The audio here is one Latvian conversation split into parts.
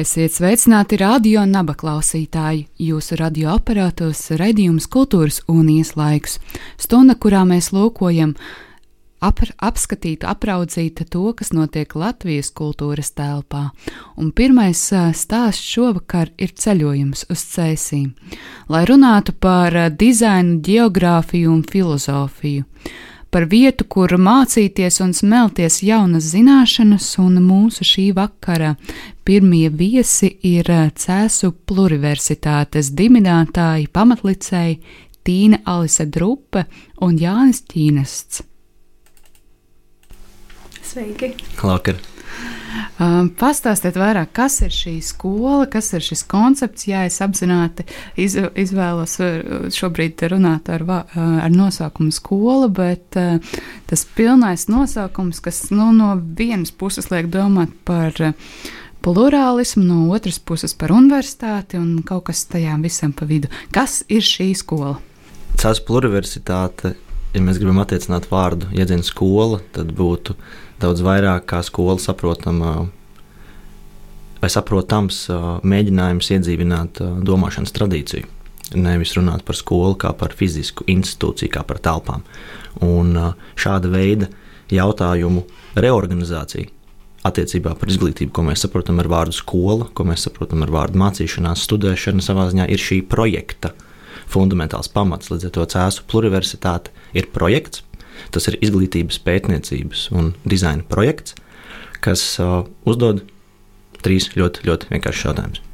Esiet sveicināti radio naba klausītāji. Jūsu radioaparātos raidījums Kultūras unijas laiks. Stunda, kurā mēs lūkojam, ap, apskatīt, apraudzīt to, kas notiek Latvijas kultūras telpā. Un pirmais stāsts šovakar ir ceļojums uz cēsīm, lai runātu par dizainu, geogrāfiju un filozofiju par vietu, kur mācīties un smelties jaunas zināšanas, un mūsu šī vakara pirmie viesi ir Cēsu pluriversitātes dibinātāji, pamatlicēji Tīna Alise Drupe un Jānis Ķīnests. Sveiki! Labvakar! Um, pastāstiet vairāk, kas ir šī skola, kas ir šis koncepts. Jā, es apzināti iz, izvēlos uh, šobrīd runāt ar, uh, ar nosaukumu skola, bet uh, tas pilnais nosaukums, kas nu, no vienas puses liek domāt par plurālismu, no otras puses par universitāti un kaut kas tajā visam pa vidu. Kas ir šī skola? Cēlā pluriversitāte, ja mēs gribam attiecināt vārdu jēdzienu skola, tad būtu daudz vairāk kā skola saprotama vai saprotams mēģinājums iedzīvināt domāšanas tradīciju. Nevis runāt par skolu kā par fizisku institūciju, kā par telpām. Un šāda veida jautājumu reorganizācija attiecībā par izglītību, ko mēs saprotam ar vārdu skola, ko mēs saprotam ar vārdu mācīšanās, studēšana, savā ziņā ir šī projekta fundamentāls pamats. Līdz ar to Cēzu pluriversitāte ir projekts, Tas ir izglītības, pētniecības un dizaina projekts, kas uh, uzdod trīs ļoti, ļoti vienkāršus jautājumus.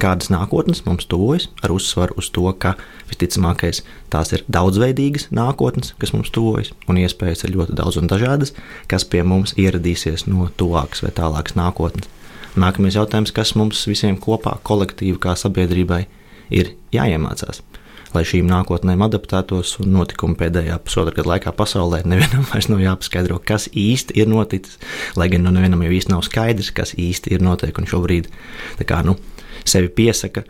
Kādas nākotnes mums tuvojas, ar uzsvaru uz to, ka visticamākais tās ir daudzveidīgas nākotnes, kas mums tuvojas, un iespējas ir ļoti daudz un dažādas, kas pie mums ieradīsies no tuvākas vai tālākas nākotnes. Nākamais jautājums, kas mums visiem kopā, kolektīvi, kā sabiedrībai, ir jāiemācās lai šīm nākotnēm adaptētos. Notikumi pēdējā pusotra gada laikā pasaulē nevienam vairs nav jāpaskaidro, kas īsti ir noticis. Lai gan nu nevienam jau īsti nav skaidrs, kas īsti ir notiek. Un šobrīd kā, nu, sevi piesaka,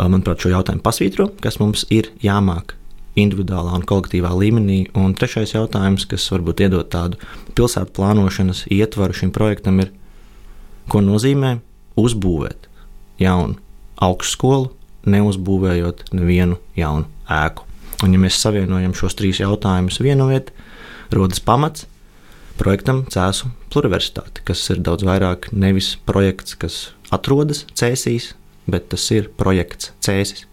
manuprāt, šo jautājumu pasvītro, kas mums ir jāmāk individuālā un kolektīvā līmenī. Un trešais jautājums, kas varbūt iedod tādu pilsētu plānošanas ietvaru šim projektam, ir, ko nozīmē uzbūvēt jaunu augstskolu neuzbūvējot nevienu jaunu ēku. Un, ja mēs savienojam šos trīs jautājumus vienā vietā, rodas pamats projektam Cēzu pluriversitāte, kas ir daudz vairāk nevis projekts, kas atrodas cēsīs, bet tas ir projekts cēsis.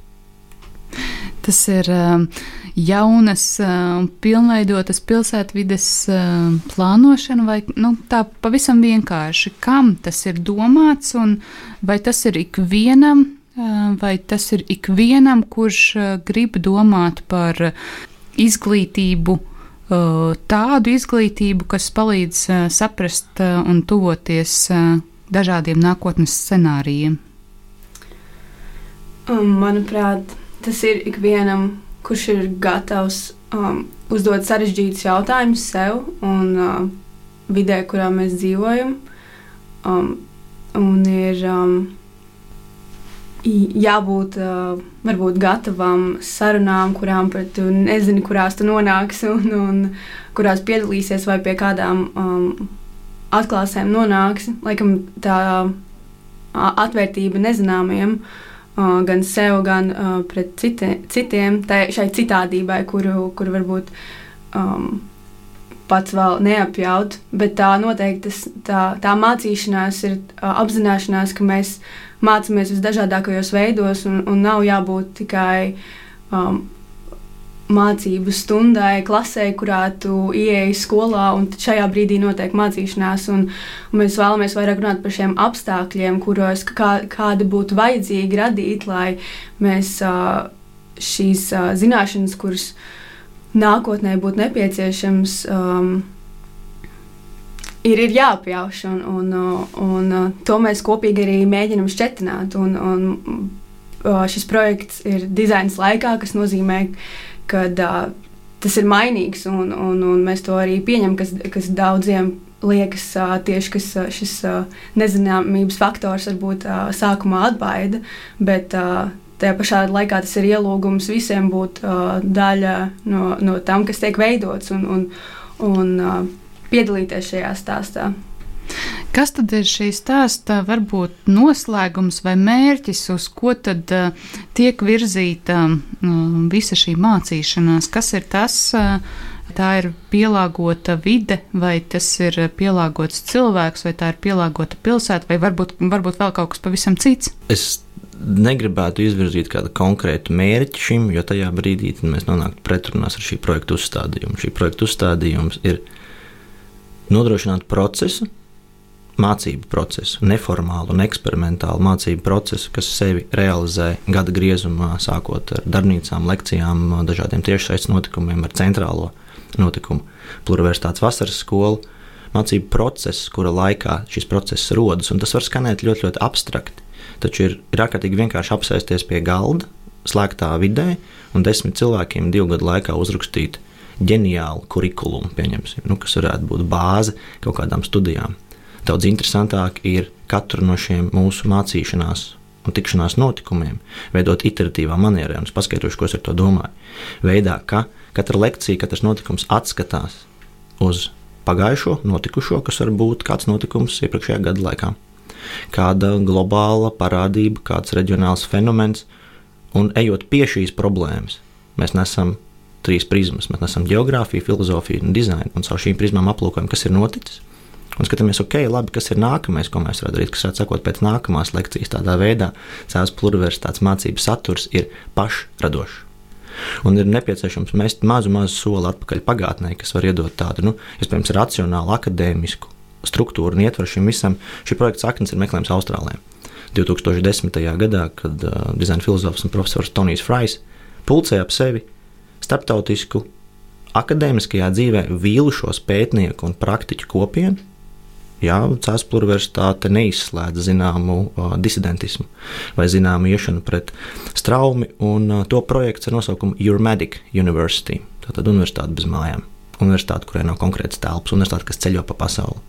Tas ir uh, jaunas, uh, pilnveidotas pilsētvides uh, plānošana, vai nu, tā pavisam vienkārši, kam tas ir domāts, un vai tas ir ikvienam Vai tas ir ikvienam, kurš grib domāt par izglītību, tādu izglītību, kas palīdz saprast un tuvoties dažādiem nākotnes scenārijiem? Um, manuprāt, tas ir ikvienam, kurš ir gatavs um, uzdot sarežģītus jautājumus sev un uh, vidē, kurā mēs dzīvojam. Um, un ir um, jābūt uh, varbūt gatavam sarunām, kurām tu nezini, kurās tu nonāksi un, un kurās piedalīsies vai pie kādām um, atklāsmēm nonāksi. Laikam tā uh, atvērtība nezināmajam. Uh, gan sev, gan uh, pret citi, citiem, tai, šai citādībai, kuru, kuru varbūt um, pats vēl neapjaut. Bet tā noteikti tas, tā, tā mācīšanās ir uh, apzināšanās, ka mēs mācāmies visdažādākajos veidos, un, un nav jābūt tikai um, mācību stundai, klasē, kurā tu ieeji skolā, un šajā brīdī notiek mācīšanās. Un, un mēs vēlamies vairāk runāt par šiem apstākļiem, kuros kā, kādi būtu vajadzīgi radīt, lai mēs uh, šīs uh, zināšanas, kuras nākotnē būtu nepieciešams, um, ir, ir jāapjauš, un, un, un, to mēs kopīgi arī mēģinam šķetināt. Un, un, šis projekts ir dizains laikā, kas nozīmē, ka uh, tas ir mainīgs, un, un, un mēs to arī pieņemam, kas, kas daudziem liekas uh, tieši kas, uh, šis uh, nezināmības faktors varbūt uh, sākumā atbaida, bet uh, tajā pašā laikā tas ir ielūgums visiem būt uh, daļa no, no tam, kas tiek veidots un, un, un uh, piedalīties šajā stāstā. Kas tad ir šī stāsta varbūt noslēgums vai mērķis, uz ko tad uh, tiek virzīta uh, visa šī mācīšanās? Kas ir tas? Uh, tā ir pielāgota vide, vai tas ir pielāgots cilvēks, vai tā ir pielāgota pilsēta, vai varbūt, varbūt vēl kaut kas pavisam cits? Es negribētu izvirzīt kādu konkrētu mērķi šim, jo tajā brīdī mēs nonāktu pretrunās ar šī projekta uzstādījumu. Šī projekta uzstādījums ir nodrošināt procesu, mācību procesu, neformālu un eksperimentālu mācību procesu, kas sevi realizē gada griezumā, sākot ar darbnīcām, lekcijām, dažādiem tiešsaistes notikumiem, ar centrālo notikumu, pluriversitātes vasaras skolu. Mācību process, kura laikā šis process rodas, un tas var skanēt ļoti, ļoti abstrakti. Taču ir, ir ārkārtīgi vienkārši apsēsties pie galda, slēgtā vidē, un desmit cilvēkiem divu gadu laikā uzrakstīt ģeniālu kurikulumu, nu, kas varētu būt bāze kaut kādām studijām. Daudz interesantāk ir katru no šiem mūsu mācīšanās un tikšanās notikumiem veidot iteratīvā manierē, un es paskaidrošu, ko es ar to domāju. Veidā, ka katra lekcija, katrs notikums atskatās uz pagājušo, notikušo, kas var būt kāds notikums iepriekšējā gada laikā, kāda globāla parādība, kāds reģionāls fenomens, un ejot pie šīs problēmas, mēs nesam trīs prizmas. Mēs nesam geogrāfiju, filozofiju un dizainu, un caur šīm prizmām aplūkojam, kas ir noticis, Un skatāmies, ok, labi, kas ir nākamais, ko mēs varam darīt, kas ir sakot pēc nākamās lekcijas. Tādā veidā cēlās pluriversitātes mācību saturs ir pašradošs. Un ir nepieciešams mest mazu, mazu soli atpakaļ pagātnē, kas var iedot tādu, nu, iespējams, racionālu, akadēmisku struktūru un ietvaru šim visam. Šī projekta saknes ir meklējums Austrālijā. 2010. gadā, kad uh, dizaina filozofs un profesors Tonijs Frais pulcēja ap sevi starptautisku akadēmiskajā dzīvē vīlušos pētnieku un praktiķu kopienu, Jā, Cēlā universitāte neizslēdz zināmu uh, disidentismu vai zināmu iešanu pret straumi, un uh, to projekts ar nosaukumu Urmedic University. Tātad universitāte bez mājām. Universitāte, kurai nav konkrēts telpas, universitāte, kas ceļo pa pasauli.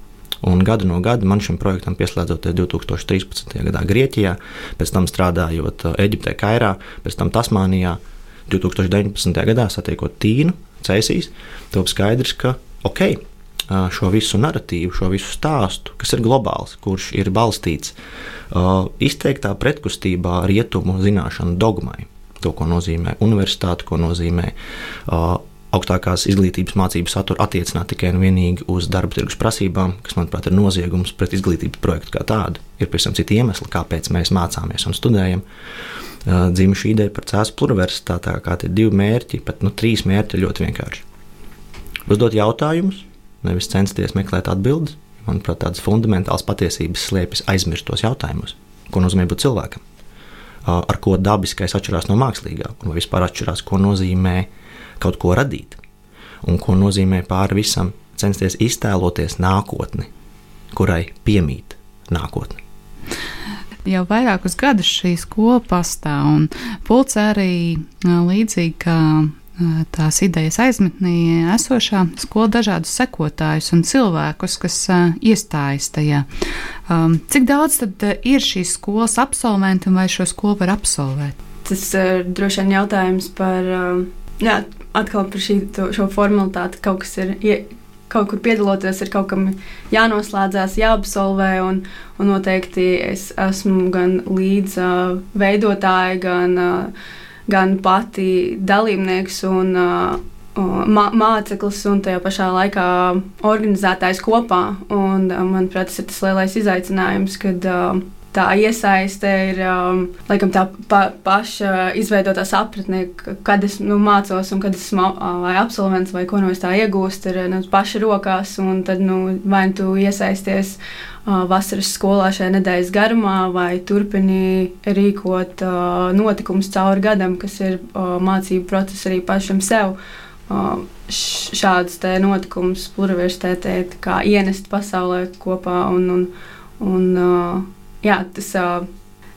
Un gadu no gada man šim projektam pieslēdzoties 2013. gadā Grieķijā, pēc tam strādājot Eģiptē, Kairā, pēc tam Tasmānijā, 2019. gadā satiekot Tīnu, Cēsīs, top skaidrs, ka ok, šo visu narratīvu, šo visu stāstu, kas ir globāls, kurš ir balstīts uh, izteiktā pretkustībā rietumu zināšanu dogmai. To, ko nozīmē universitāte, ko nozīmē uh, augstākās izglītības mācību saturu attiecināt tikai un vienīgi uz darba tirgus prasībām, kas, manuprāt, ir noziegums pret izglītības projektu kā tādu. Ir pavisam citi iemesli, kāpēc mēs mācāmies un studējam. Uh, Dzīva šī ideja par cēlus pluriversitātē, kā tie divi mērķi, pat nu, trīs mērķi ļoti vienkārši. Uzdot jautājumus, nevis censties meklēt atbildes. Manuprāt, tādas fundamentālas patiesības slēpjas aizmirstos jautājumos. Ko nozīmē būt cilvēkam? Ar ko dabiskais atšķirās no mākslīgā, un vispār atšķirās, ko nozīmē kaut ko radīt, un ko nozīmē pāri visam censties iztēloties nākotni, kurai piemīt nākotne. Jau vairākus gadus šī skola pastāv, un pulcē arī līdzīgi kā tās idejas aizmetnī esošā skola dažādus sekotājus un cilvēkus, kas iestājas tajā. Cik daudz tad ir šīs skolas absolventu un vai šo skolu var absolvēt? Tas ir droši vien jautājums par, jā, atkal par šī, to, šo formalitāti. Kaut kas ir, kaut kur piedaloties, ir kaut kam jānoslēdzās, jāabsolvē, un, un noteikti es esmu gan līdz uh, veidotāji, gan uh, gan pati dalībnieks un uh, māceklis un tajā pašā laikā organizētājs kopā. Un, manuprāt, tas ir tas lielais izaicinājums, kad uh, tā iesaiste ir um, laikam, tā pa, paša izveidotā sapratne, kad es nu, mācos un kad esmu vai absolvents vai ko no es tā iegūstu, ir nu, paša rokās. Tad nu, vai tu iesaisties uh, vasaras skolā šajā nedēļas garumā, vai turpini rīkot uh, notikumus cauri gadam, kas ir uh, mācību process arī pašam sev. šādus notikumus pluriversitātē ienest pasaulē kopā. Un, un, un, jā, tas,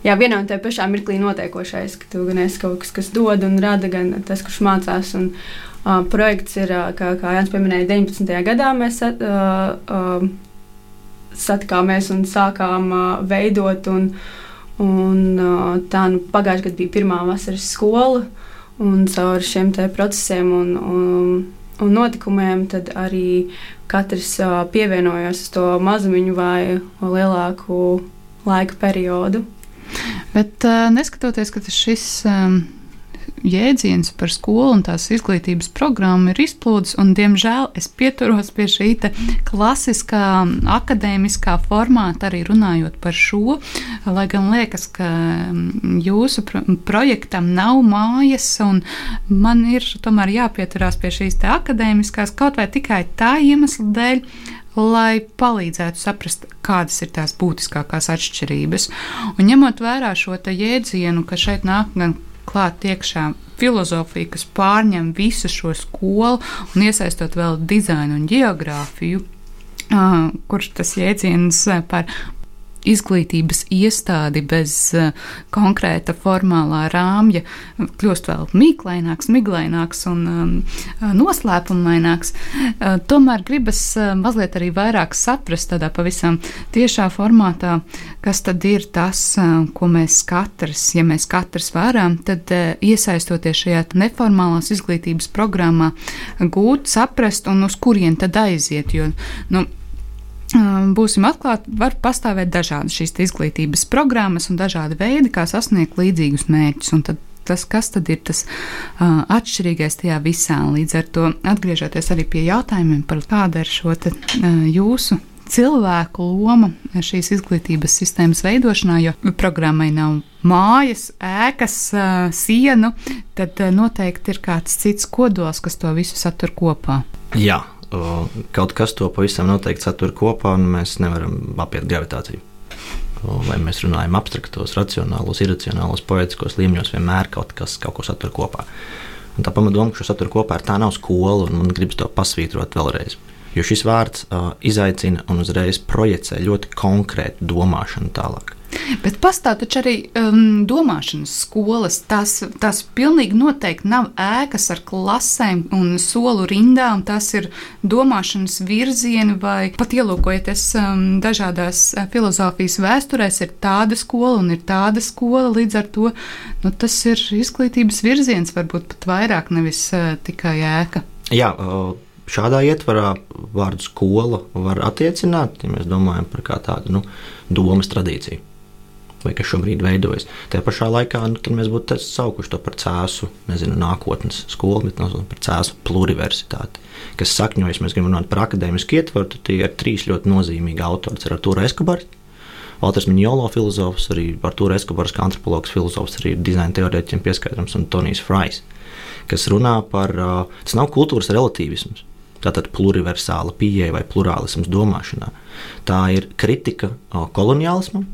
jā, vienā un tajā pašā mirklī notiekošais, ka tu gan esi kaut kas, kas dod un rada, gan tas, kurš mācās. Un, uh, projekts ir, kā, kā Jānis pieminēja, 19. gadā mēs uh, uh, satikāmies un sākām uh, veidot. Un, un, uh, tā nu, pagājušajā gadā bija pirmā vasaras skola. Un caur šiem procesiem un, un, un notikumiem arī katrs uh, pievienojās uz to mazumiņu vai lielāku laika periodu. Bet uh, neskatoties, ka šis um, jēdziens par skolu un tās izglītības programmu ir izplūdes, un, diemžēl, es pieturos pie šī klasiskā akadēmiskā formāta, arī runājot par šo, lai gan liekas, ka jūsu pro projektam nav mājas, un man ir tomēr jāpieturās pie šīs akadēmiskās kaut vai tikai tā iemesla dēļ, lai palīdzētu saprast, kādas ir tās būtiskākās atšķirības. Un ņemot vērā šo jēdzienu, ka šeit nāk gan klāt iekšā filozofija, kas pārņem visu šo skolu un iesaistot vēl dizainu un geogrāfiju. Uh, kurš tas jēdziens par izglītības iestādi bez uh, konkrēta formālā rāmja kļūst vēl mīklaināks, miglaināks un um, noslēpumaināks. Uh, tomēr gribas uh, mazliet arī vairāk saprast tādā pavisam tiešā formātā, kas tad ir tas, ko mēs katrs, ja mēs katrs varam, tad iesaistoties šajā neformālās izglītības programmā, gūt, saprast un uz kurien tad aiziet. Jo, nu, Būsim atklāti, var pastāvēt dažādas šīs izglītības programmas un dažādi veidi, kā sasniegt līdzīgus mērķus. Un tad tas, kas tad ir tas uh, atšķirīgais tajā visā. Līdz ar to atgriežoties arī pie jautājumiem par kāda ir šo te, uh, jūsu cilvēku loma šīs izglītības sistēmas veidošanā, jo programmai nav mājas, ēkas, uh, sienu, tad uh, noteikti ir kāds cits kodols, kas to visu satur kopā. Jā, kaut kas to pavisam noteikti satur kopā, un mēs nevaram apiet gravitāciju. Vai mēs runājam abstraktos, racionālos, iracionālos, poetiskos līmeņos, vienmēr kaut kas kaut ko satur kopā. Un tā pamatdoma, ka šo saturu kopā ir tā nav skola, un man gribas to pasvītrot vēlreiz. Jo šis vārds uh, izaicina un uzreiz projicē ļoti konkrētu domāšanu tālāk. Bet pastāv taču arī um, domāšanas skolas. Tās, tās pilnīgi noteikti nav ēkas ar klasēm un solu rindām. Tas ir domāšanas virzieni, vai pat ielūkojoties um, dažādās uh, filozofijas vēsturēs, ir tāda skola un ir tāda skola. Līdz ar to nu, tas ir izglītības virziens, varbūt pat vairāk nevis uh, tikai ēka. Jā, uh... Šādā ietvarā vārdu skola var attiecināt, ja mēs domājam par tādu nu, domas tradīciju vai kas šobrīd veidojas. Tajā pašā laikā nu, mēs būtu saukuši to par cēsu, nezinu, nākotnes skolu, bet no, par cēsu pluriversitāti, kas sakņojas, mēs gribam runāt par akadēmisku ietvaru, tad tie ir trīs ļoti nozīmīgi autori. Tas ir Artūra Eskabars, Valters Miņolo filozofs, arī Artūra Eskabars kā antropologs filozofs, arī dizaina teorētiķiem pieskaitams un Tonijs Frais, kas runā par, tas nav kultūras relativisms, tātad pluriversāla pieeja vai plurālisms domāšanā. Tā ir kritika koloniālismam,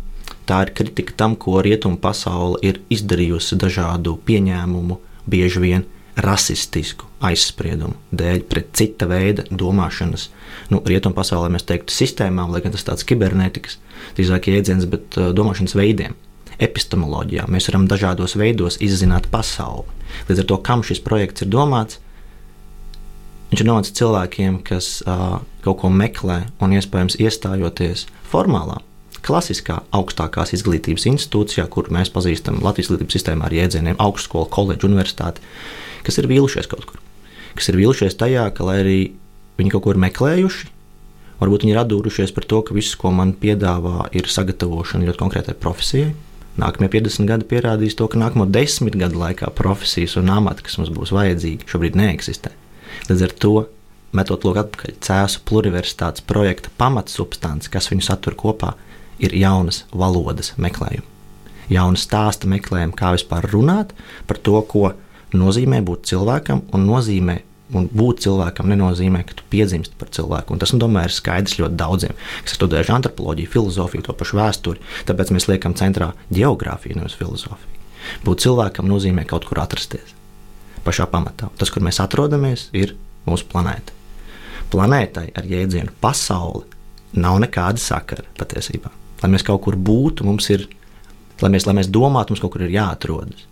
Tā ir kritika tam, ko rietumu pasaule ir izdarījusi dažādu pieņēmumu, bieži vien rasistisku aizspriedumu dēļ pret cita veida domāšanas. Nu, rietumu pasaulē mēs teiktu sistēmām, lai gan tas tāds kibernētikas, drīzāk jēdziens, bet uh, domāšanas veidiem. Epistemoloģijā mēs varam dažādos veidos izzināt pasauli. Līdz ar to, kam šis projekts ir domāts, viņš ir domāts cilvēkiem, kas uh, kaut ko meklē un iespējams iestājoties formālā klasiskā augstākās izglītības institūcijā, kur mēs pazīstam Latvijas izglītības sistēmā ar jēdzieniem augstskola, koledža, universitāte, kas ir vīlušies kaut kur. Kas ir vīlušies tajā, ka, lai arī viņi kaut ko ir meklējuši, varbūt viņi ir atdūrušies par to, ka viss, ko man piedāvā, ir sagatavošana ļoti konkrētai profesijai. Nākamie 50 gadi pierādīs to, ka nākamo 10 gadu laikā profesijas un amati, kas mums būs vajadzīgi, šobrīd neeksistē. Līdz ar to metot lūk atpakaļ cēsu pluriversitātes projekta pamatsubstance, kas viņu satur kopā, ir jaunas valodas meklējumi. Jauna stāsta meklējumi, kā vispār runāt par to, ko nozīmē būt cilvēkam, un nozīmē un būt cilvēkam nenozīmē, ka tu piedzimsti par cilvēku. Un tas, man domāju, ir skaidrs ļoti daudziem, kas studējuši antropoloģiju, filozofiju, to pašu vēsturi. Tāpēc mēs liekam centrā geogrāfiju, nevis filozofiju. Būt cilvēkam nozīmē kaut kur atrasties. pašā pamatā. Tas, kur mēs atrodamies, ir mūsu planēta. Planētai ar jēdzienu pasauli nav nekāda sakara patiesībā. Lai mēs kaut kur būtu, mums ir, lai mēs, lai mēs domātu, mums kaut kur ir jāatrodas.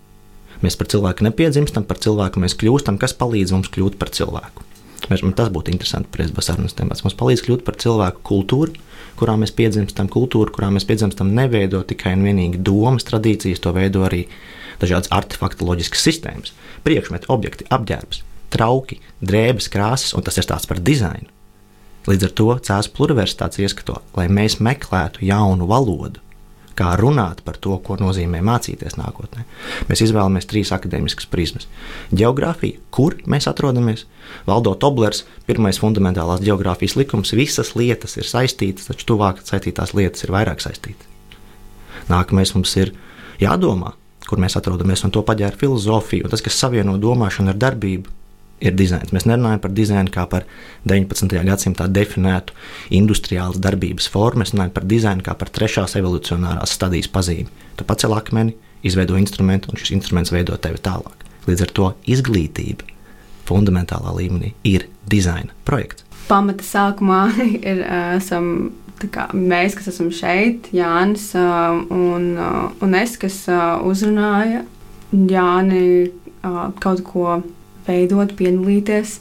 Mēs par cilvēku nepiedzimstam, par cilvēku mēs kļūstam, kas palīdz mums kļūt par cilvēku. Mēs, tas būtu interesanti presbas sarunas temats. Mums palīdz kļūt par cilvēku kultūru, kurā mēs piedzimstam, kultūru, kurā mēs piedzimstam, neveido tikai un vienīgi domas, tradīcijas, to veido arī dažādas artefaktoloģiskas sistēmas, priekšmeti, objekti, apģērbs, trauki, drēbes, krāsas, un tas ir stāsts par dizainu. Līdz ar to Cēlā universitātes ieskato, lai mēs meklētu jaunu valodu, kā runāt par to, ko nozīmē mācīties nākotnē. Mēs izvēlamies trīs akadēmiskas prizmas. Geogrāfija, kur mēs atrodamies, Valdo Toblers, pirmais fundamentālās geogrāfijas likums, visas lietas ir saistītas, taču tuvāk saistītās lietas ir vairāk saistītas. Nākamais mums ir jādomā, kur mēs atrodamies, un to paģēra filozofija, un tas, kas savieno domāšanu ar darbību, ir dizains. Mēs nerunājam par dizainu kā par 19. gadsimtā definētu industriālas darbības formu, mēs runājam par dizainu kā par trešās evolucionārās stadijas pazīmi. Tu pacēl akmeni, izveido instrumentu, un šis instruments veido tevi tālāk. Līdz ar to izglītība fundamentālā līmenī ir dizaina projekts. Pamata sākumā ir esam. Kā, mēs, kas esam šeit, Jānis un, un es, kas uzrunāja Jāni kaut ko veidot, piedalīties.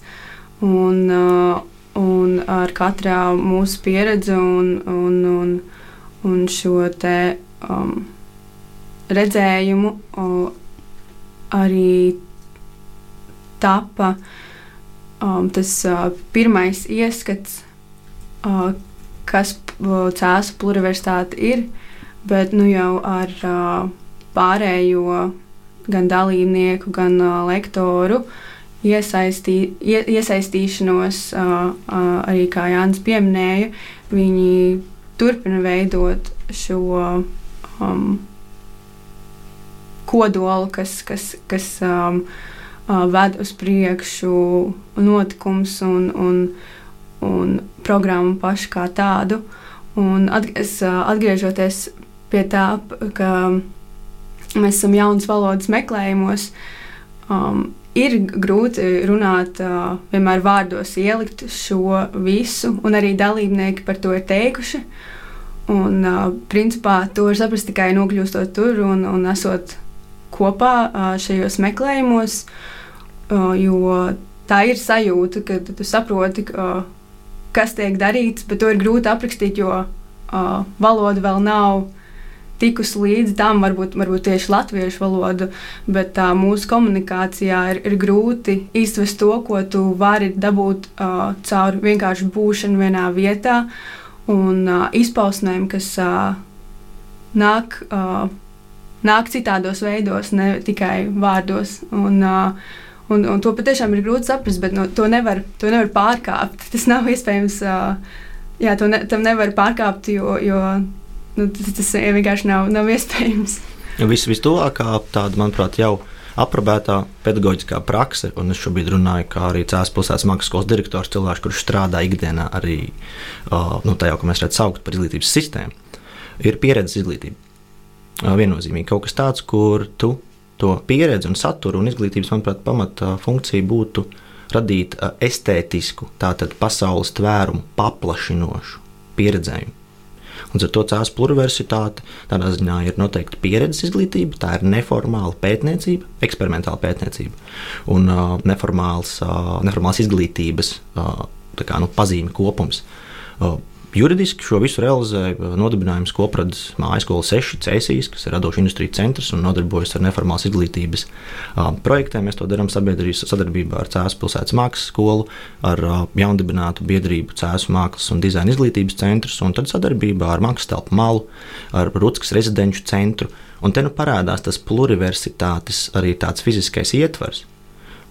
Un, uh, un ar katru mūsu pieredzi un, un, un, un šo te, um, redzējumu arī tapa um, tas uh, pirmais ieskats, uh, kas Cēlā pluriversitāte ir, bet nu jau ar uh, pārējo gan dalībnieku, gan uh, lektoru uh, iesaistī, ie, iesaistīšanos, arī kā Jānis pieminēja, viņi turpina veidot šo um, kodolu, kas, kas, kas um, ved uz priekšu notikums un, un, un programmu pašu kā tādu. Un atgriez, atgriežoties pie tā, ka mēs esam jaunas valodas meklējumos, um, ir grūti runāt vienmēr vārdos, ielikt šo visu, un arī dalībnieki par to ir teikuši. Un, principā to var saprast tikai nokļūstot tur un, un esot kopā šajos meklējumos, jo tā ir sajūta, ka tu saproti, kas tiek darīts, bet to ir grūti aprakstīt, jo valoda vēl nav tikusi līdzi tam, varbūt, varbūt tieši latviešu valodu, bet tā, mūsu komunikācijā ir, ir grūti izvest to, ko tu vari dabūt uh, caur vienkārši būšanu vienā vietā un uh, izpausmēm, kas uh, nāk. Uh, Nāk citādos veidos, ne tikai vārdos. Un, uh, Un, un to patiešām ir grūti saprast, bet no, to, nevar, to nevar pārkāpt. Tas nav iespējams. Uh, jā, to ne, tam nevar pārkāpt, jo, jo nu, tas, tas vienkārši nav, nav iespējams. Vis, vistuvākā tāda, manuprāt, jau aprobētā pedagoģiskā prakse, un es šobrīd runāju kā arī Cēlā pilsētas mākslas skolas direktors, cilvēks, kurš strādā ikdienā arī nu, tajā, ko mēs redzam saukt par izglītības sistēmu, ir pieredzes izglītība. Viennozīmīgi kaut kas tāds, kur tu to pieredzi un saturu un izglītības, manuprāt, pamata funkcija būtu radīt estētisku, tātad pasaules tvērumu paplašinošu pieredzējumu. Un ar to cēlās pluriversitāte tādā ziņā ir noteikti pieredzes izglītība, tā ir neformāla pētniecība, eksperimentāla pētniecība un uh, neformāls, uh, neformāls izglītības uh, kā, nu, pazīme kopums. Uh, Juridiski šo visu realizē nodibinājums Kopradas mājas skola 6 Cēsīs, kas ir radoša industrija centrs un nodarbojas ar neformālas izglītības projektiem. Mēs to darām sadarbībā ar Cēzus pilsētas mākslas skolu, ar jaundibinātu biedrību Cēzus mākslas un dizaina izglītības centrs, un tad sadarbībā ar mākslas telpu malu, ar Rutskas rezidenču centru. Un te nu parādās tas pluriversitātes arī tāds fiziskais ietvers.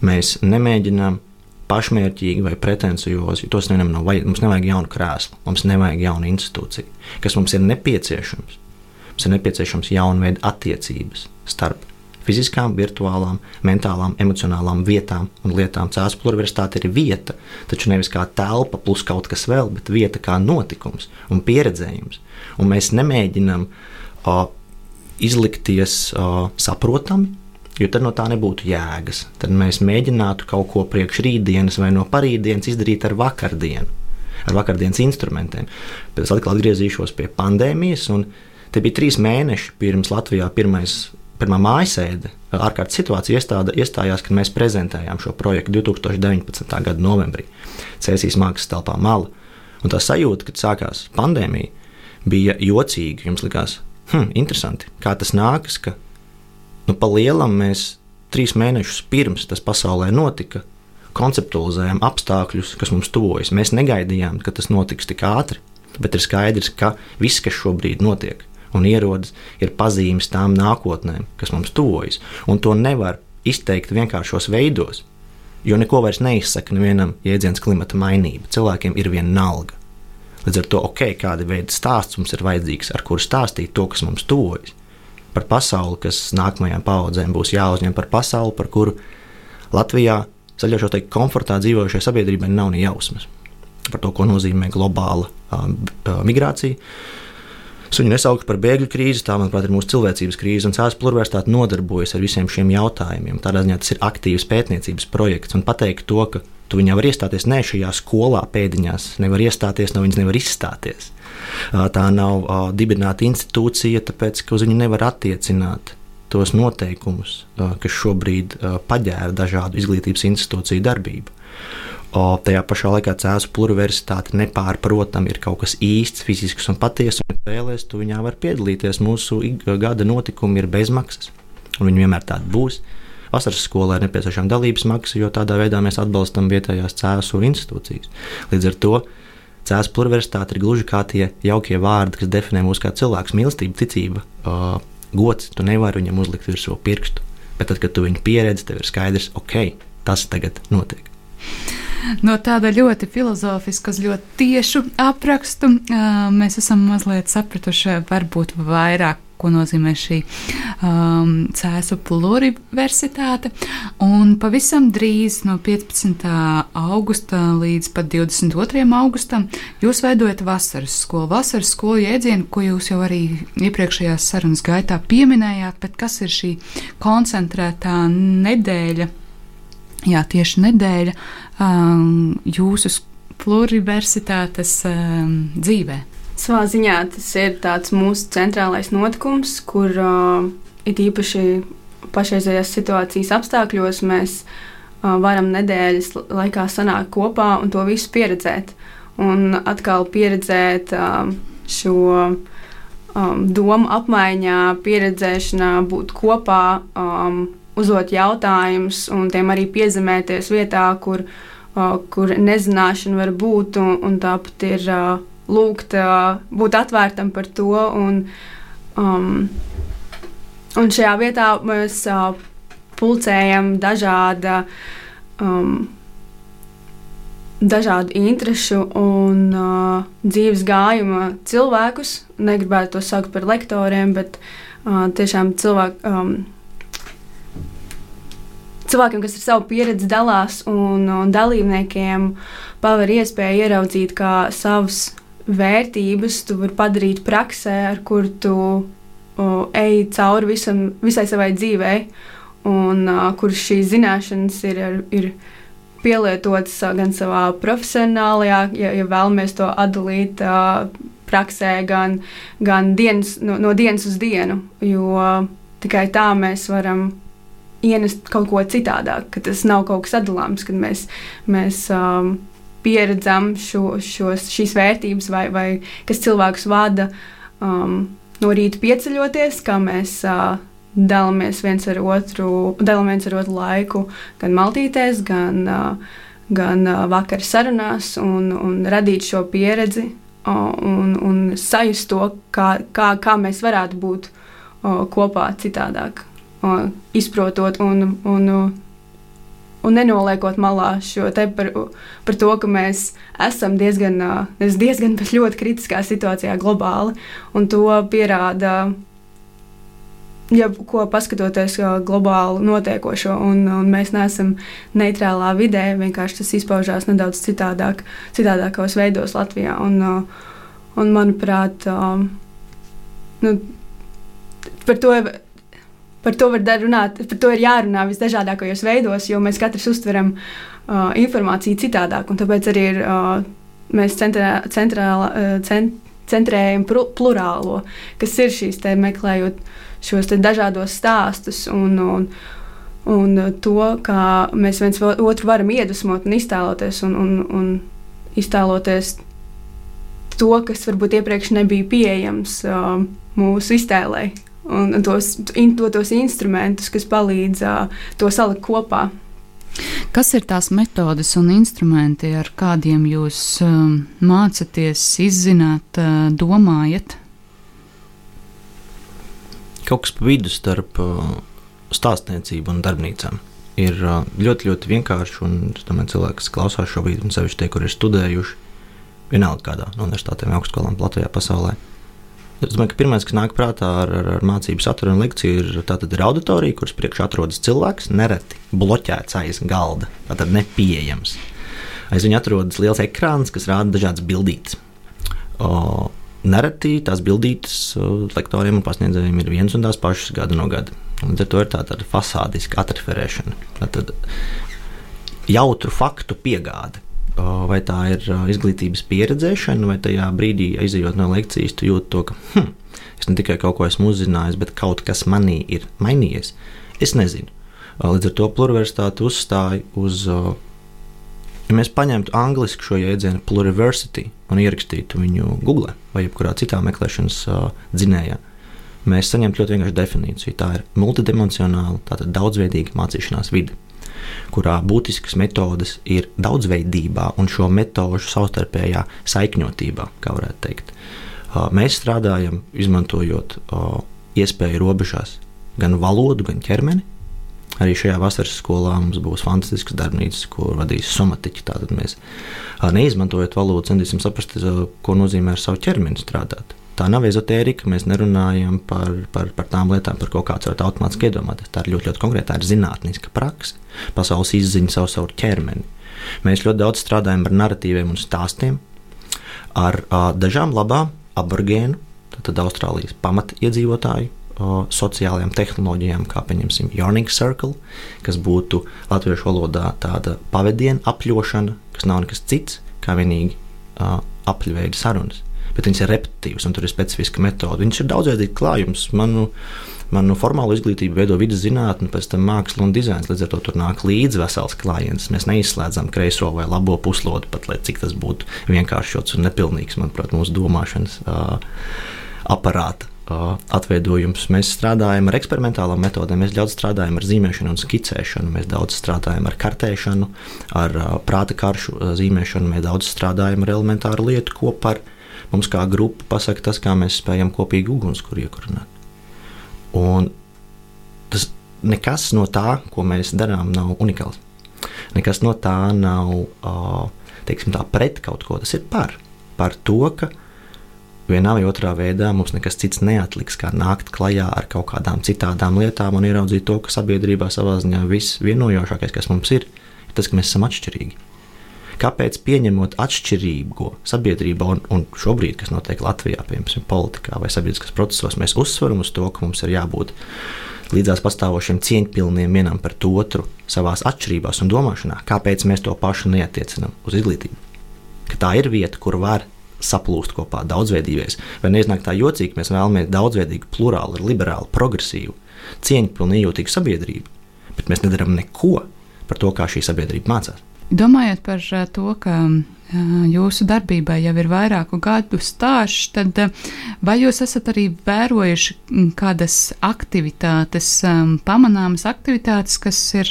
Mēs nemēģinām pašmērķīgi vai pretenciozi. Tos nevienam nav vajag. Mums nevajag jaunu krēslu, mums nevajag jaunu institūciju. Kas mums ir nepieciešams? Mums ir nepieciešams jauna veida attiecības starp fiziskām, virtuālām, mentālām, emocionālām vietām un lietām. Cēlā pluralitāte ir vieta, taču nevis kā telpa plus kaut kas vēl, bet vieta kā notikums un pieredzējums. Un mēs nemēģinām uh, izlikties uh, saprotami, jo tad no tā nebūtu jēgas. Tad mēs mēģinātu kaut ko priekš rītdienas vai no parītdienas izdarīt ar vakardienu, ar vakardienas instrumentiem. Bet es atkal atgriezīšos pie pandēmijas, un te bija trīs mēneši pirms Latvijā pirmais. Pirmā mājasēde, ārkārtas situācija iestāda, iestājās, kad mēs prezentējām šo projektu 2019. gada novembrī Cēsīs mākslas telpā Mala. Un tā sajūta, kad sākās pandēmija, bija jocīga. Jums likās, hm, interesanti, kā tas nākas, ka Nu, pa lielam mēs trīs mēnešus pirms tas pasaulē notika, konceptualizējām apstākļus, kas mums tuvojas. Mēs negaidījām, ka tas notiks tik ātri, bet ir skaidrs, ka viss, kas šobrīd notiek un ierodas, ir pazīmes tām nākotnēm, kas mums tuvojas. Un to nevar izteikt vienkāršos veidos, jo neko vairs neizsaka nevienam jēdziens klimata mainība. Cilvēkiem ir vienalga. Līdz ar to, ok, kāda veida stāsts mums ir vajadzīgs, ar kuru stāstīt to, kas mums tuvojas par pasauli, kas nākamajām paudzēm būs jāuzņem par pasauli, par kuru Latvijā zaļošo teikt komfortā dzīvojušai sabiedrībai nav ne jausmas. Par to, ko nozīmē globāla uh, migrācija. Es viņu nesaucu par bēgļu krīzi, tā, manuprāt, ir mūsu cilvēcības krīze, un Cēlā plurvērsitāte nodarbojas ar visiem šiem jautājumiem. Tādā ziņā tas ir aktīvs pētniecības projekts, un pateikt to, ka tu viņā vari iestāties ne šajā skolā pēdiņās, nevar iestāties, no viņas nevar izstāties. Tā nav dibināta institūcija, tāpēc ka uz viņu nevar attiecināt tos noteikumus, kas šobrīd paģēra dažādu izglītības institūciju darbību. O, tajā pašā laikā cēlus pluriversitāte nepārprotami ir kaut kas īsts, fizisks un patiesa. Un vēlēs, tu viņā var piedalīties. Mūsu gada notikumi ir bezmaksas, un viņi vienmēr tādi būs. Vasaras skolā ir nepieciešama dalības maksa, jo tādā veidā mēs atbalstam vietējās cēlus institūcijas. Līdz ar to Cēlā plurversitāte ir gluži kā tie jaukie vārdi, kas definē mūsu kā cilvēku mīlestību, ticība, uh, gods. Tu nevari viņam uzlikt virsū pirkstu, bet tad, kad tu viņu pieredzi, tev ir skaidrs, ok, tas tagad notiek. No tāda ļoti filozofiska, ļoti tiešu aprakstu mēs esam mazliet sapratuši, varbūt vairāk ko nozīmē šī um, cēsu pluriversitāte. Un pavisam drīz, no 15. augusta līdz pat 22. augustam, jūs veidojat vasaras skolu. Vasaras skolu jēdzienu, ko jūs jau arī iepriekšējās sarunas gaitā pieminējāt, bet kas ir šī koncentrētā nedēļa? Jā, tieši nedēļa um, jūsu pluriversitātes um, dzīvē. Savā ziņā tas ir tāds mūsu centrālais notikums, kur uh, it īpaši pašreizējās situācijas apstākļos mēs uh, varam nedēļas laikā sanākt kopā un to visu pieredzēt. Un atkal pieredzēt uh, šo um, domu apmaiņā, pieredzēšanā, būt kopā, um, uzdot jautājumus un tiem arī piezemēties vietā, kur, uh, kur nezināšana var būt. Un, un tāpat ir uh, lūgt, būt atvērtam par to. Un, um, un šajā vietā mēs uh, pulcējam dažāda, um, dažādu interesu un uh, dzīves gājuma cilvēkus. Negribētu to saukt par lektoriem, bet uh, tiešām cilvēku. Um, cilvēkiem, kas ar savu pieredzi dalās, un, un dalībniekiem paver iespēju ieraudzīt, kā savus vērtības tu vari padarīt praksē, ar kur tu uh, ej cauri visam, visai savai dzīvei, un uh, kur šīs zināšanas ir, ir pielietotas uh, gan savā profesionālajā, ja, ja vēlamies to atdalīt uh, praksē, gan, gan dienas, no, no dienas uz dienu, jo tikai tā mēs varam ienest kaut ko citādāk, ka tas nav kaut kas atdalāms, kad mēs, mēs um, pieredzam šo, šos, šīs vērtības, vai, vai kas cilvēkus vada um, no rīta pieceļoties, kā mēs uh, dalāmies viens ar otru, dalāmies ar otru laiku, gan maltītēs, gan, uh, gan uh, vakar sarunās, un, un radīt šo pieredzi uh, un, un sajust to, kā, kā, kā mēs varētu būt uh, kopā citādāk, uh, izprotot un. un uh, un nenoliekot malā šo te par, par to, ka mēs esam diezgan, diezgan ļoti kritiskā situācijā globāli, un to pierāda. Ja, ko paskatoties globāli notiekošo, un, un mēs neesam neitrālā vidē, vienkārši tas izpaužās nedaudz citādāk, citādākos veidos Latvijā. Un, un manuprāt, nu, par to par to var runāt, par to ir jārunā visdažādākajos veidos, jo mēs katrs uztveram uh, informāciju citādāk. Tāpēc arī ir, uh, mēs centrā, centrāla, uh, cent, centrējam plurālo, kas ir šīs te meklējot šos te dažādos stāstus un, un, un to, kā mēs viens otru varam iedvesmot un iztēloties un, un, un iztēloties to, kas varbūt iepriekš nebija pieejams uh, mūsu iztēlē un, tos, in, to, tos instrumentus, kas palīdz uh, to salikt kopā. Kas ir tās metodes un instrumenti, ar kādiem jūs um, mācāties, izzināt, uh, domājat? Kaut kas pa vidu starp uh, stāstniecību un darbnīcām. Ir uh, ļoti, ļoti vienkārši, un es domāju, cilvēki, kas klausās šobrīd, un sevišķi tie, kur ir studējuši, vienalga kādā no universitātēm, augstskolām Latvijā, pasaulē, uh, Es domāju, ka pirmais, kas nāk prātā ar, ar, ar mācību saturu un lekciju, ir, ir auditorija, kuras priekšā atrodas cilvēks, nereti bloķēts aiz galda, tātad nepieejams. Aiz viņa atrodas liels ekrāns, kas rāda dažādas bildītas. O, nereti tās bildītas lektoriem un pasniedzējiem ir viens un tās pašas gadu no gada. Līdz ar to ir tā tāda fasādiska atreferēšana, tātad jautru faktu piegāde vai tā ir izglītības pieredzēšana, vai tajā brīdī, aizejot no lekcijas, tu jūti to, ka hm, es ne tikai kaut ko esmu uzzinājis, bet kaut kas manī ir mainījies. Es nezinu. Līdz ar to pluralitāte uzstāja uz. Ja mēs paņemtu angļuiski šo jēdzienu pluriversity un ierakstītu viņu Google vai jebkurā citā meklēšanas dzinējā, mēs saņemtu ļoti vienkāršu definīciju. Tā ir multidimensionāla, tātad daudzveidīga mācīšanās vide kurā būtiskas metodes ir daudzveidībā un šo metožu savstarpējā saikņotībā, kā varētu teikt. Mēs strādājam, izmantojot iespēju robežās gan valodu, gan ķermeni. Arī šajā vasaras skolā mums būs fantastisks darbnīca, ko vadīs somatiķi. Tātad mēs neizmantojot valodu, centīsim saprast, ko nozīmē ar savu ķermeni strādāt tā nav ezotērija. Mēs nerunājam par, par, par tām lietām, par ko kāds var automātiski iedomāties. Tā ir ļoti, ļoti konkrēta, tā ir zinātniska praksa, pasaules izziņa savu, savu ķermeni. Mēs ļoti daudz strādājam ar narratīviem un stāstiem, ar uh, dažām labām aborigēnu, tad Austrālijas pamatiedzīvotāju. Sociālajām tehnoloģijām, kā piemēram Yarning Circle, kas būtu latviešu valodā tāda pavadiena apļošana, kas nav nekas cits kā vienīgi uh, apļveida sarunas bet viņas ir repetitīvas un tur ir specifiska metode. Viņš ir daudzveidīgs klājums. Manu, manu formālo izglītību veido vidus zinātne, pēc tam māksla un dizains. Līdz ar to tur nāk līdzi vesels klājiens. Mēs neizslēdzam kreiso vai labo puslodi, pat lai cik tas būtu vienkāršots un nepilnīgs, manuprāt, mūsu domāšanas uh, aparāta. Uh, atveidojums. Mēs strādājam ar eksperimentālām metodēm, mēs daudz strādājam ar zīmēšanu un skicēšanu, mēs daudz strādājam ar kartēšanu, ar uh, prāta karšu zīmēšanu, mēs daudz strādājam ar elementāru lietu, ko par uh, mums kā grupa pasaka tas, kā mēs spējam kopīgi ugunskura iekurināt. Un tas nekas no tā, ko mēs darām, nav unikāls. Nekas no tā nav teiksim, tā pret kaut ko. Tas ir par, par to, ka vienā vai otrā veidā mums nekas cits neatliks, kā nākt klajā ar kaut kādām citām lietām un ieraudzīt to, ka sabiedrībā savā ziņā viss vienojošākais, kas mums ir, ir tas, ka mēs esam atšķirīgi kāpēc pieņemot atšķirīgo sabiedrībā, un, un šobrīd, kas notiek Latvijā, piemēram, politikā vai sabiedriskās procesos, mēs uzsveram uz to, ka mums ir jābūt līdzās pastāvošiem cieņpilniem vienam pret otru savā atšķirībās un domāšanā, kāpēc mēs to pašu neatiecinām uz izglītību. Ka tā ir vieta, kur var saplūst kopā daudzveidīgais. Vai neiznāk tā jocīgi, mēs vēlamies daudzveidīgu, plurālu, liberālu, progresīvu, cieņpilnu, ījūtīgu sabiedrību, bet mēs nedarām neko par to, kā šī sabiedrība mācās. Domājot par eh, to, ka eh, jūsu darbībai jau ir vairāku gadu stāsts, tad eh, vai jūs esat arī vērojuši kādas aktivitātes, pamanāmas aktivitātes, kas ir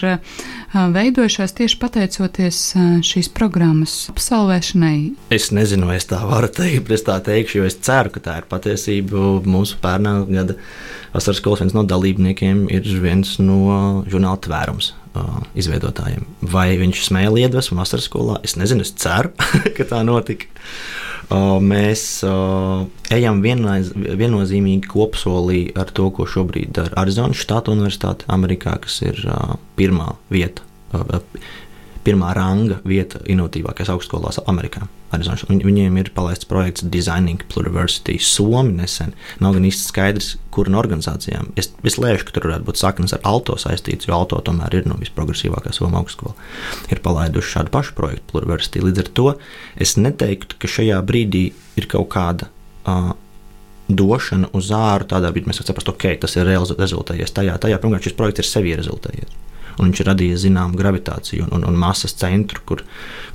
veidojušās tieši pateicoties šīs programmas absolvēšanai? Es nezinu, es tā varu teikt, es tā teikšu, jo es ceru, ka tā ir patiesība. Mūsu pērnā gada vasaras skolas viens no dalībniekiem ir viens no žurnāla tvērums uh, izveidotājiem. Vai viņš smēja iedvesmu vasaras skolā? Es nezinu, es ceru, ka tā notika. Uh, mēs uh, ejam vienlaiz, viennozīmīgi kopsolī ar to, ko šobrīd dara Arizonas Štata Universitāte, Amerikā, kas ir uh, pirmā vieta. Uh, pirmā ranga vieta inovatīvākajās augstskolās Amerikā. Viņiem ir palaists projekts Designing Pluriversity Somi nesen. Nav gan īsti skaidrs, kur no organizācijām. Es, es lēšu, ka tur varētu būt saknes ar auto saistīts, jo auto tomēr ir no visprogresīvākā Somijas augstskola. Ir palaiduši šādu pašu projektu Pluriversity. Līdz ar to es neteiktu, ka šajā brīdī ir kaut kāda. Uh, Došana uz āru tādā brīdī mēs saprotam, ok, tas ir rezultējies tajā. tajā pirmkārt, šis projekts ir sevi rezultējies un viņš radīja zināmu gravitāciju un, un, un masas centru, kur,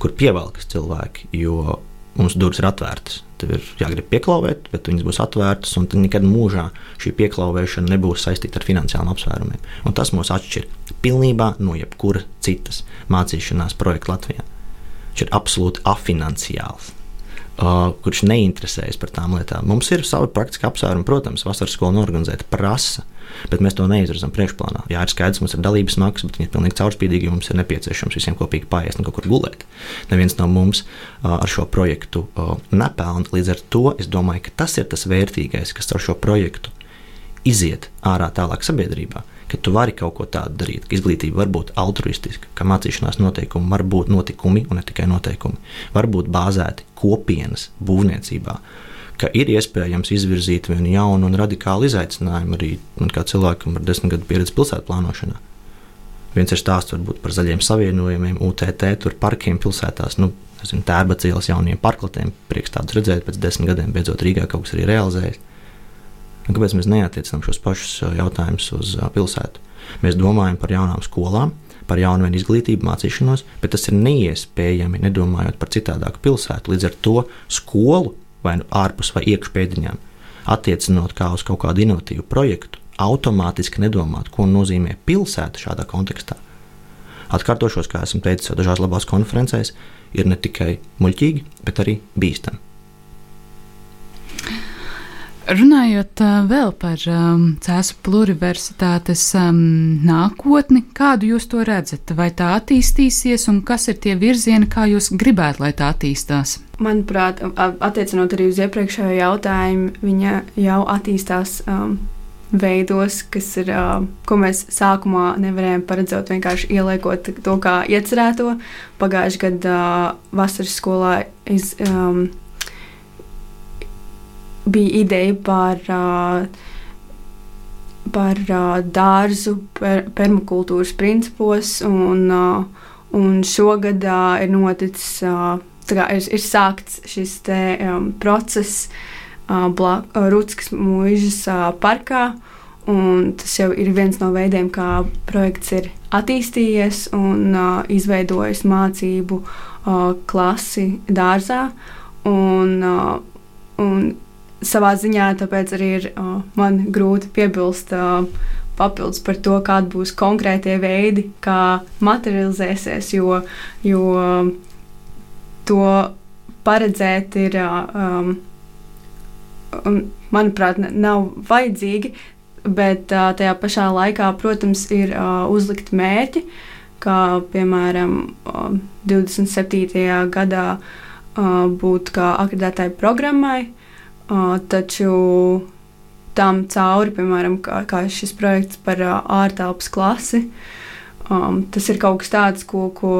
kur pievelkas cilvēki. Jo mums durvis ir atvērtas. Tev ir jāgrib pieklauvēt, bet viņas būs atvērtas, un nekad mūžā šī pieklauvēšana nebūs saistīta ar finansiāliem apsvērumiem. Un tas mūs atšķir pilnībā no jebkura citas mācīšanās projekta Latvijā. Viņš ir absolūti afinanciāls kurš neinteresējas par tām lietām. Mums ir savi praktiski apsvērumi, protams, vasaras skola norganizēta prasa. Bet mēs to neizredzam priekšplānā. Jā, ir skaidrs, mums ir dalības maksas, bet viņi ir pilnīgi caurspīdīgi. Mums ir nepieciešams visiem kopīgi paiest un kaut kur gulēt. Neviens no mums ar šo projektu nepelna. Līdz ar to es domāju, ka tas ir tas vērtīgais, kas ar šo projektu iziet ārā tālāk sabiedrībā ka tu vari kaut ko tādu darīt, ka izglītība var būt altruistiska, ka mācīšanās noteikumi var būt notikumi un ne tikai noteikumi, var būt bāzēti kopienas būvniecībā. Ka ir iespējams izvirzīt vienu jaunu un radikālu izaicinājumu arī man kā cilvēkam ar desmit gadu pieredzi pilsētu plānošanā. Viens ir stāsts par zaļiem savienojumiem, UTT, tur parkiem pilsētās. Nu, Tērba ielas jauniem parklatiem, prieks tādus redzēt, pēc desmit gadiem beidzot Rīgā kaut kas arī realizējas. Kāpēc mēs neatiecinām šos pašus jautājumus uz pilsētu? Mēs domājam par jaunām skolām, par jaunu izglītību, mācīšanos, bet tas ir neiespējami nedomājot par citādāku pilsētu. Līdz ar to skolu vai nu ārpus vai iekšpēdiņām attiecinot kā uz kaut kādu inovatīvu projektu, automātiski nedomāt, ko nozīmē pilsēta šādā kontekstā. Atkārtošos, kā esmu teicis dažās labās konferencēs, ir ne tikai muļķīgi, bet arī bīstami. Runājot uh, vēl par um, Cēzu pluriversitātes um, nākotni, kādu jūs to redzat? Vai tā attīstīsies, un kas ir tie virzieni, kā jūs gribētu, lai tā attīstās? Manuprāt, attiecinot arī uz iepriekšējo jautājumu, viņa jau attīstās um, veidos, kas ir, uh, ko mēs sākumā nevarējām paredzēt, vienkārši ieliekot to kā iecerēto. Pagājušajā gadā uh, vasaras skolā iz, um, bija ideja par, par dārzu per, permakultūras principos, un, un šogad ir noticis, kā, ir, ir sākts šis te, um, process Rutskas mūžas parkā. Un tas jau ir viens no veidiem, kā projekts ir attīstījies un uh, izveidojis mācību uh, klasi dārzā. Un, uh, un savā ziņā tāpēc arī ir uh, man grūti piebilst. Uh, papildus par to, kādi būs konkrētie veidi, kā materializēsies, jo, jo to paredzēt ir, um, manuprāt, nav vajadzīgi, bet uh, tajā pašā laikā, protams, ir uh, uzlikt mērķi, kā piemēram uh, 27. gadā uh, būt kā akreditētai programmai. Uh, Uh, taču tam cauri, piemēram, kā, kā šis projekts par uh, ārtelpas klasi, um, tas ir kaut kas tāds, ko, ko,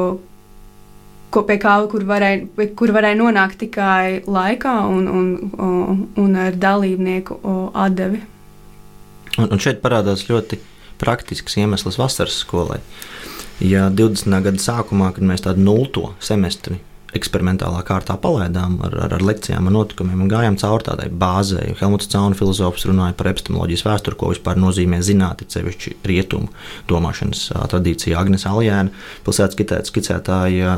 ko pie kā kur varēja, kur varēja nonākt tikai laikā un, un, un, un ar dalībnieku atdevi. Un, un šeit parādās ļoti praktisks iemesls vasaras skolai. Ja 20. gada sākumā, kad mēs tādu nulto semestri eksperimentālā kārtā palaidām ar, ar, ar lekcijām, ar notikumiem un gājām cauri tādai bāzei. Helmuts Cauna filozofs runāja par epistemoloģijas vēsturi, ko vispār nozīmē zinātnē, sevišķi rietumu domāšanas tradīcija. Agnēs Aljēna, pilsētas skicētāja,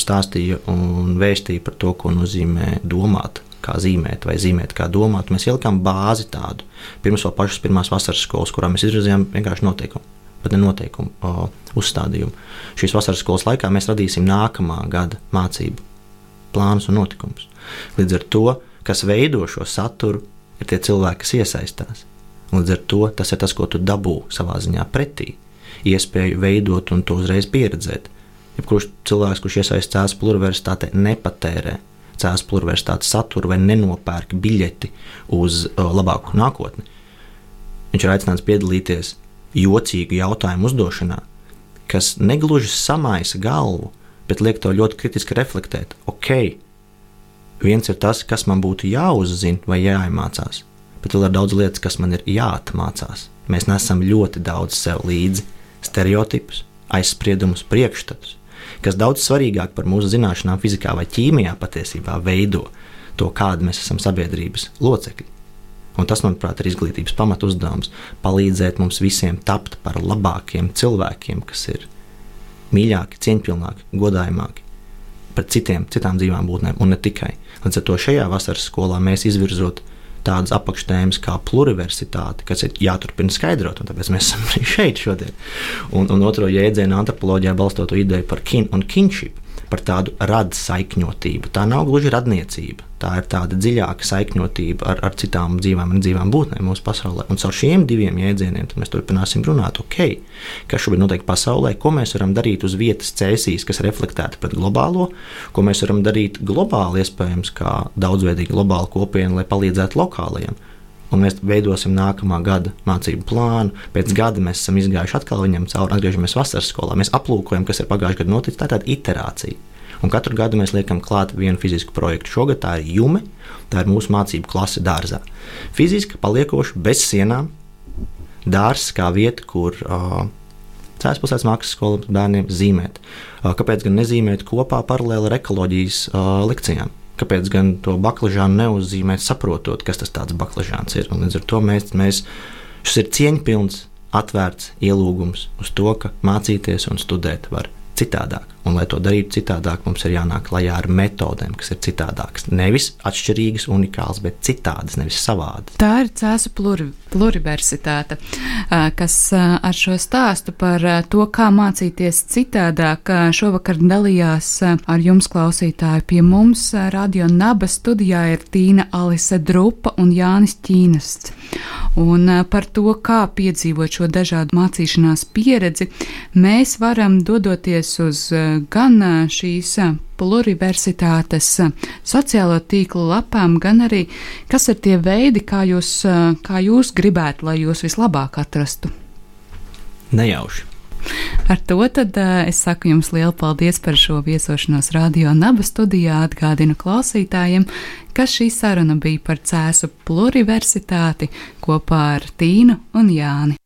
stāstīja un vēstīja par to, ko nozīmē domāt. Kā zīmēt, vai zīmēt, kā domāt. Mēs ielikām bāzi tādu. Pirms vēl pašas pirmās vasaras skolas, kurā mēs izrādījām vienkārši noteikumu pat noteikumu o, uzstādījumu. Šīs vasaras skolas laikā mēs radīsim nākamā gada mācību plānus un notikumus. Līdz ar to, kas veido šo saturu, ir tie cilvēki, kas iesaistās. Līdz ar to tas ir tas, ko tu dabū savā ziņā pretī. Iespēju veidot un to uzreiz pieredzēt. Jebkurš cilvēks, kurš iesaistās pluralitātē, nepatērē cēlus pluralitātes saturu vai nenopērk biļeti uz labāku nākotni. Viņš ir aicināts piedalīties jocīgu jautājumu uzdošanā, kas negluži samaisa galvu, bet liek to ļoti kritiski reflektēt. Ok, viens ir tas, kas man būtu jāuzzina vai jāiemācās, bet vēl ir daudz lietas, kas man ir jāatmācās. Mēs nesam ļoti daudz sev līdzi stereotipus, aizspriedumus, priekšstatus, kas daudz svarīgāk par mūsu zināšanām fizikā vai ķīmijā patiesībā veido to, kāda mēs esam sabiedrības locekļi. Un tas, manuprāt, ir izglītības pamatu uzdevums - palīdzēt mums visiem tapt par labākiem cilvēkiem, kas ir mīļāki, cieņpilnāki, godājamāki pret citiem, citām dzīvām būtnēm, un ne tikai. Līdz ar to šajā vasaras skolā mēs izvirzot tādas apakštēmas kā pluriversitāte, kas ir jāturpina skaidrot, un tāpēc mēs esam arī šeit šodien. Un, un otro jēdzienu antropoloģijā balstot ideju par kin un kinship, par tādu radu saikņotību. Tā nav gluži radniecība. Tā ir tāda dziļāka saikņotība ar, ar citām dzīvām un dzīvām būtnēm mūsu pasaulē. Un caur šiem diviem jēdzieniem mēs turpināsim runāt, ok, kas šobrīd notiek pasaulē, ko mēs varam darīt uz vietas cēsīs, kas reflektēta pret globālo, ko mēs varam darīt globāli, iespējams, kā daudzveidīga globāla kopiena, lai palīdzētu lokālajiem un mēs veidosim nākamā gada mācību plānu. Pēc gada mēs esam izgājuši atkal viņam cauri, atgriežamies vasaras skolā. Mēs aplūkojam, kas ir pagājušajā gadā noticis. Tā ir tāda iterācija. Un katru gadu mēs liekam klāt vienu fizisku projektu. Šogad tā ir jume, tā ir mūsu mācību klase dārzā. Fiziski paliekoši bez sienām, dārzs kā vieta, kur uh, Cēlās pilsētas mākslas skolas bērniem zīmēt. Kāpēc gan nezīmēt kopā paralēli ar ekoloģijas uh, lekcijām? Kāpēc gan to baklažānu neuzzīmēt, saprotot, kas tas tāds baklažāns ir? Un līdz ar to mēs, mēs šis ir cieņpilns, atvērts ielūgums uz to, ka mācīties un studēt var citādāk. Un, lai to darītu citādāk, mums ir jānāk klajā ar metodēm, kas ir citādākas. Nevis atšķirīgas, unikālas, bet citādas, nevis savādas. Tā ir Cēzu pluri, pluriversitāte, kas ar šo stāstu par to, kā mācīties citādāk, šovakar dalījās ar jums klausītāju. Pie mums Radio Naba studijā ir Tīna Alise Drupa un Jānis Ķīnasts. Un par to, kā piedzīvot šo dažādu mācīšanās pieredzi, mēs varam dodoties uz gan šīs pluriversitātes sociālo tīklu lapām, gan arī kas ir tie veidi, kā jūs, kā jūs gribētu, lai jūs vislabāk atrastu. Nejauši. Ar to tad es saku jums lielu paldies par šo viesošanos radio Naba studijā. Atgādinu klausītājiem, ka šī saruna bija par Cēsu pluriversitāti kopā ar Tīnu un Jāni.